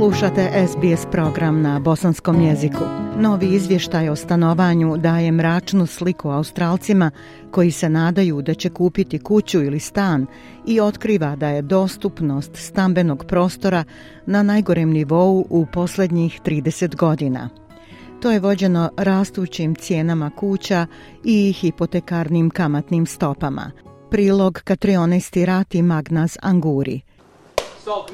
Slušate SBS program na bosanskom jeziku. Novi izvještaj o stanovanju daje mračnu sliku Australcima koji se nadaju da će kupiti kuću ili stan i otkriva da je dostupnost stambenog prostora na najgorem nivou u posljednjih 30 godina. To je vođeno rastućim cijenama kuća i hipotekarnim kamatnim stopama. Prilog Katrione Stirati Magnaz Anguri. So,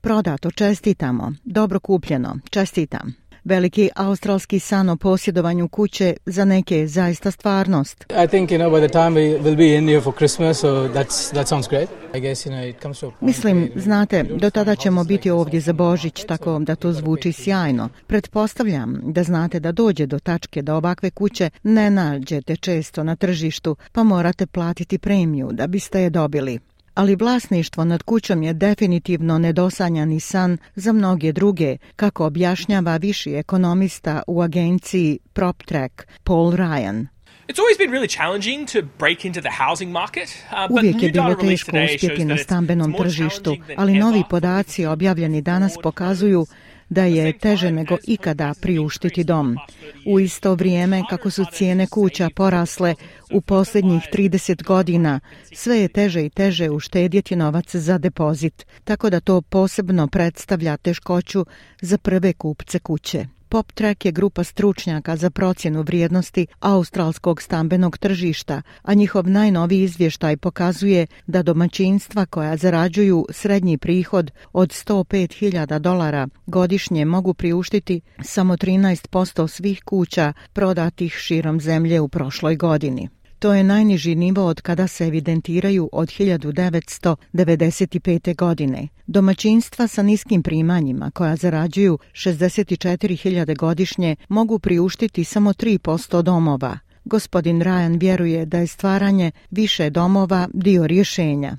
Prodato, čestitamo. Dobro kupljeno, čestitam. Veliki australski san o posjedovanju kuće za neke je zaista stvarnost. I think you know by the time we will be in here for Christmas so that's that sounds great. I guess you know it comes to Mislim, znate, do tada ćemo biti ovdje za Božić, tako da to zvuči sjajno. Pretpostavljam da znate da dođe do tačke da ovakve kuće ne nađete često na tržištu, pa morate platiti premiju da biste je dobili ali vlasništvo nad kućom je definitivno nedosanjani san za mnoge druge, kako objašnjava viši ekonomista u agenciji PropTrack Paul Ryan. It's always been really challenging to break into the housing market. Uh, Uvijek je bilo teško uspjeti na stambenom tržištu, ali novi podaci objavljeni danas pokazuju da je teže nego ikada priuštiti dom. U isto vrijeme kako su cijene kuća porasle u posljednjih 30 godina, sve je teže i teže uštedjeti novac za depozit, tako da to posebno predstavlja teškoću za prve kupce kuće. PopTrack je grupa stručnjaka za procjenu vrijednosti australskog stambenog tržišta, a njihov najnoviji izvještaj pokazuje da domaćinstva koja zarađuju srednji prihod od 105.000 dolara godišnje mogu priuštiti samo 13% svih kuća prodatih širom zemlje u prošloj godini. To je najniži nivo od kada se evidentiraju od 1995. godine. Domaćinstva sa niskim primanjima koja zarađuju 64.000 godišnje mogu priuštiti samo 3% domova. Gospodin Ryan vjeruje da je stvaranje više domova dio rješenja.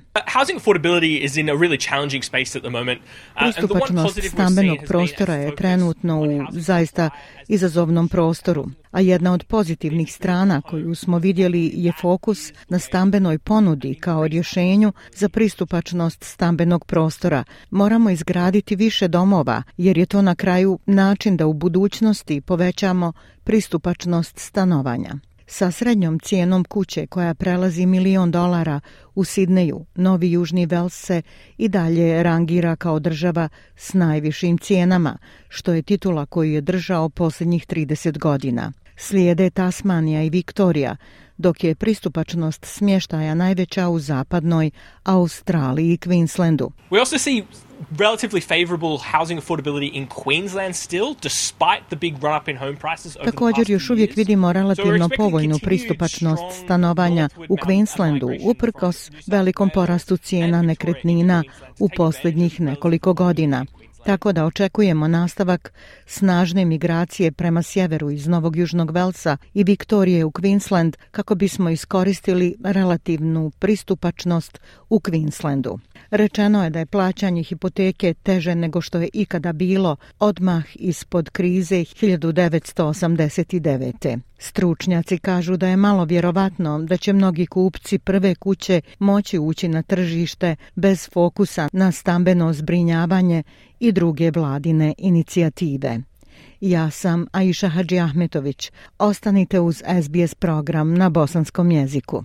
Pristupačnost stambenog prostora je trenutno u zaista izazovnom prostoru, a jedna od pozitivnih strana koju smo vidjeli je fokus na stambenoj ponudi kao rješenju za pristupačnost stambenog prostora. Moramo izgraditi više domova jer je to na kraju način da u budućnosti povećamo pristupačnost stanovanja. Sa srednjom cijenom kuće koja prelazi milion dolara u Sidneju, Novi Južni Vels se i dalje rangira kao država s najvišim cijenama, što je titula koju je držao posljednjih 30 godina. Slijede Tasmanija i Viktorija, dok je pristupačnost smještaja najveća u zapadnoj Australiji i Queenslandu. We also see relatively favorable housing affordability in Queensland still despite the big run up in home prices over Također još uvijek vidimo relativno povoljnu pristupačnost stanovanja u Queenslandu uprkos velikom porastu cijena nekretnina u posljednjih nekoliko godina tako da očekujemo nastavak snažne migracije prema sjeveru iz Novog Južnog Velsa i Viktorije u Queensland kako bismo iskoristili relativnu pristupačnost u Queenslandu. Rečeno je da je plaćanje hipoteke teže nego što je ikada bilo odmah ispod krize 1989. Stručnjaci kažu da je malo vjerovatno da će mnogi kupci prve kuće moći ući na tržište bez fokusa na stambeno zbrinjavanje i druge vladine inicijative. Ja sam Aisha Hadži Ahmetović. Ostanite uz SBS program na bosanskom jeziku.